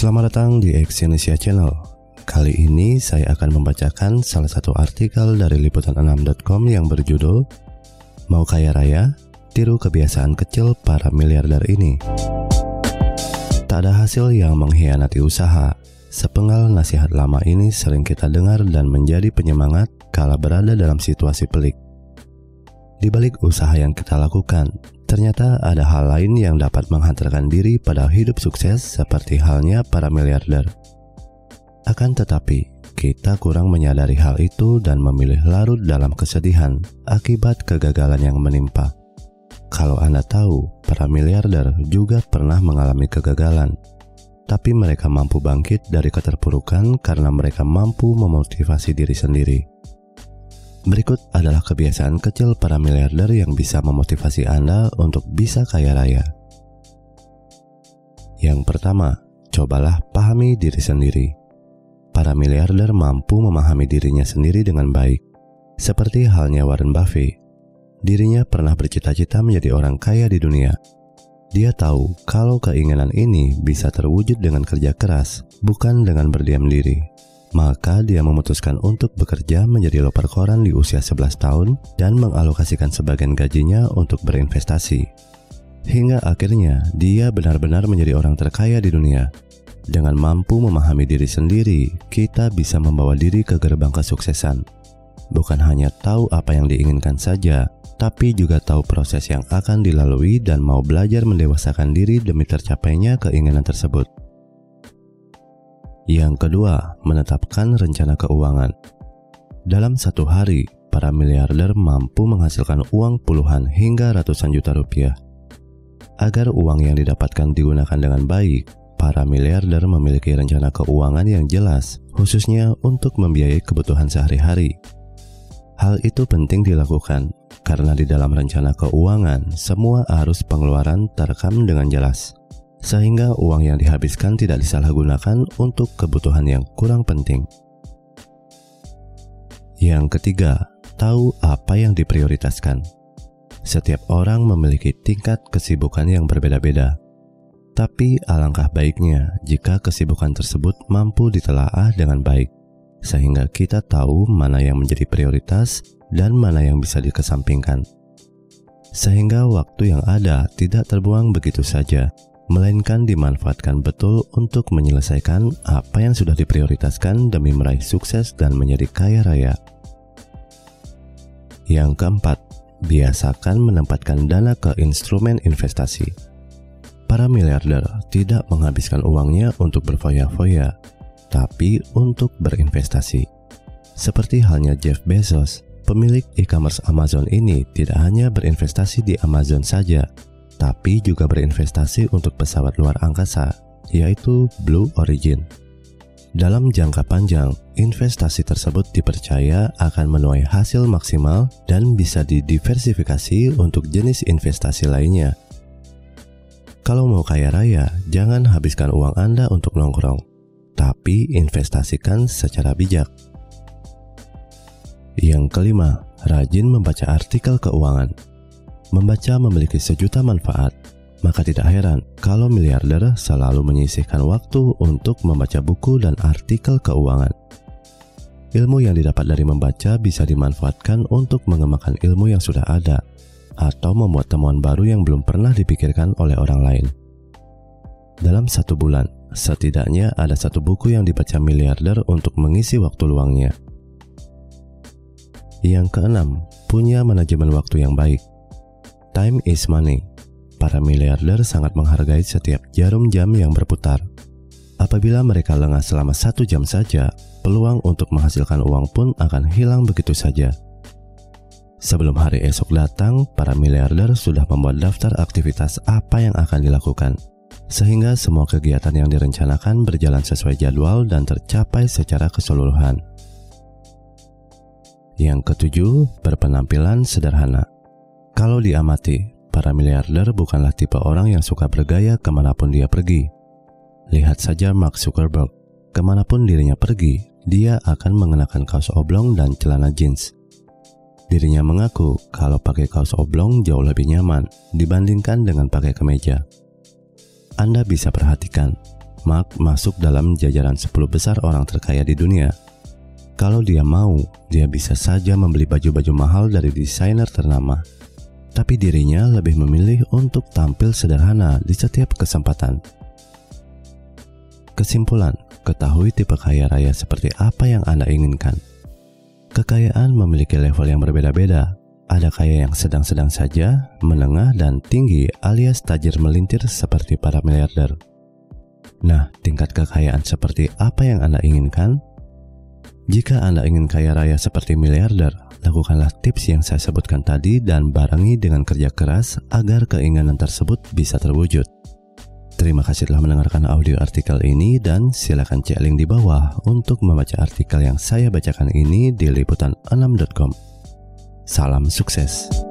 Selamat datang di Exyonesia Channel. Kali ini saya akan membacakan salah satu artikel dari liputan6.com yang berjudul Mau kaya raya, tiru kebiasaan kecil para miliarder ini. Tak ada hasil yang mengkhianati usaha. Sepenggal nasihat lama ini sering kita dengar dan menjadi penyemangat kala berada dalam situasi pelik. Di balik usaha yang kita lakukan, Ternyata ada hal lain yang dapat menghantarkan diri pada hidup sukses seperti halnya para miliarder. Akan tetapi, kita kurang menyadari hal itu dan memilih larut dalam kesedihan akibat kegagalan yang menimpa. Kalau Anda tahu, para miliarder juga pernah mengalami kegagalan, tapi mereka mampu bangkit dari keterpurukan karena mereka mampu memotivasi diri sendiri. Berikut adalah kebiasaan kecil para miliarder yang bisa memotivasi Anda untuk bisa kaya raya. Yang pertama, cobalah pahami diri sendiri. Para miliarder mampu memahami dirinya sendiri dengan baik. Seperti halnya Warren Buffett, dirinya pernah bercita-cita menjadi orang kaya di dunia. Dia tahu kalau keinginan ini bisa terwujud dengan kerja keras, bukan dengan berdiam diri. Maka dia memutuskan untuk bekerja menjadi loper koran di usia 11 tahun dan mengalokasikan sebagian gajinya untuk berinvestasi. Hingga akhirnya dia benar-benar menjadi orang terkaya di dunia. Dengan mampu memahami diri sendiri, kita bisa membawa diri ke gerbang kesuksesan. Bukan hanya tahu apa yang diinginkan saja, tapi juga tahu proses yang akan dilalui dan mau belajar mendewasakan diri demi tercapainya keinginan tersebut. Yang kedua, menetapkan rencana keuangan. Dalam satu hari, para miliarder mampu menghasilkan uang puluhan hingga ratusan juta rupiah. Agar uang yang didapatkan digunakan dengan baik, para miliarder memiliki rencana keuangan yang jelas, khususnya untuk membiayai kebutuhan sehari-hari. Hal itu penting dilakukan karena di dalam rencana keuangan, semua arus pengeluaran terekam dengan jelas sehingga uang yang dihabiskan tidak disalahgunakan untuk kebutuhan yang kurang penting. Yang ketiga, tahu apa yang diprioritaskan. Setiap orang memiliki tingkat kesibukan yang berbeda-beda. Tapi alangkah baiknya jika kesibukan tersebut mampu ditelaah dengan baik, sehingga kita tahu mana yang menjadi prioritas dan mana yang bisa dikesampingkan. Sehingga waktu yang ada tidak terbuang begitu saja, melainkan dimanfaatkan betul untuk menyelesaikan apa yang sudah diprioritaskan demi meraih sukses dan menjadi kaya raya. Yang keempat, biasakan menempatkan dana ke instrumen investasi. Para miliarder tidak menghabiskan uangnya untuk berfoya-foya, tapi untuk berinvestasi. Seperti halnya Jeff Bezos, pemilik e-commerce Amazon ini tidak hanya berinvestasi di Amazon saja, tapi juga berinvestasi untuk pesawat luar angkasa, yaitu Blue Origin. Dalam jangka panjang, investasi tersebut dipercaya akan menuai hasil maksimal dan bisa didiversifikasi untuk jenis investasi lainnya. Kalau mau kaya raya, jangan habiskan uang Anda untuk nongkrong, tapi investasikan secara bijak. Yang kelima, rajin membaca artikel keuangan. Membaca memiliki sejuta manfaat, maka tidak heran kalau miliarder selalu menyisihkan waktu untuk membaca buku dan artikel keuangan. Ilmu yang didapat dari membaca bisa dimanfaatkan untuk mengembangkan ilmu yang sudah ada, atau membuat temuan baru yang belum pernah dipikirkan oleh orang lain. Dalam satu bulan, setidaknya ada satu buku yang dibaca miliarder untuk mengisi waktu luangnya. Yang keenam, punya manajemen waktu yang baik. Time is money. Para miliarder sangat menghargai setiap jarum jam yang berputar. Apabila mereka lengah selama satu jam saja, peluang untuk menghasilkan uang pun akan hilang begitu saja. Sebelum hari esok datang, para miliarder sudah membuat daftar aktivitas apa yang akan dilakukan, sehingga semua kegiatan yang direncanakan berjalan sesuai jadwal dan tercapai secara keseluruhan. Yang ketujuh, berpenampilan sederhana. Kalau diamati, para miliarder bukanlah tipe orang yang suka bergaya ke mana pun dia pergi. Lihat saja Mark Zuckerberg, ke mana pun dirinya pergi, dia akan mengenakan kaos oblong dan celana jeans. Dirinya mengaku kalau pakai kaos oblong jauh lebih nyaman dibandingkan dengan pakai kemeja. Anda bisa perhatikan, Mark masuk dalam jajaran 10 besar orang terkaya di dunia. Kalau dia mau, dia bisa saja membeli baju-baju mahal dari desainer ternama. Tapi dirinya lebih memilih untuk tampil sederhana di setiap kesempatan. Kesimpulan, ketahui tipe kaya raya seperti apa yang Anda inginkan. Kekayaan memiliki level yang berbeda-beda. Ada kaya yang sedang-sedang saja, menengah, dan tinggi alias tajir melintir seperti para miliarder. Nah, tingkat kekayaan seperti apa yang Anda inginkan? Jika Anda ingin kaya raya seperti miliarder, lakukanlah tips yang saya sebutkan tadi dan barengi dengan kerja keras agar keinginan tersebut bisa terwujud. Terima kasih telah mendengarkan audio artikel ini dan silakan cek link di bawah untuk membaca artikel yang saya bacakan ini di liputan6.com. Salam sukses.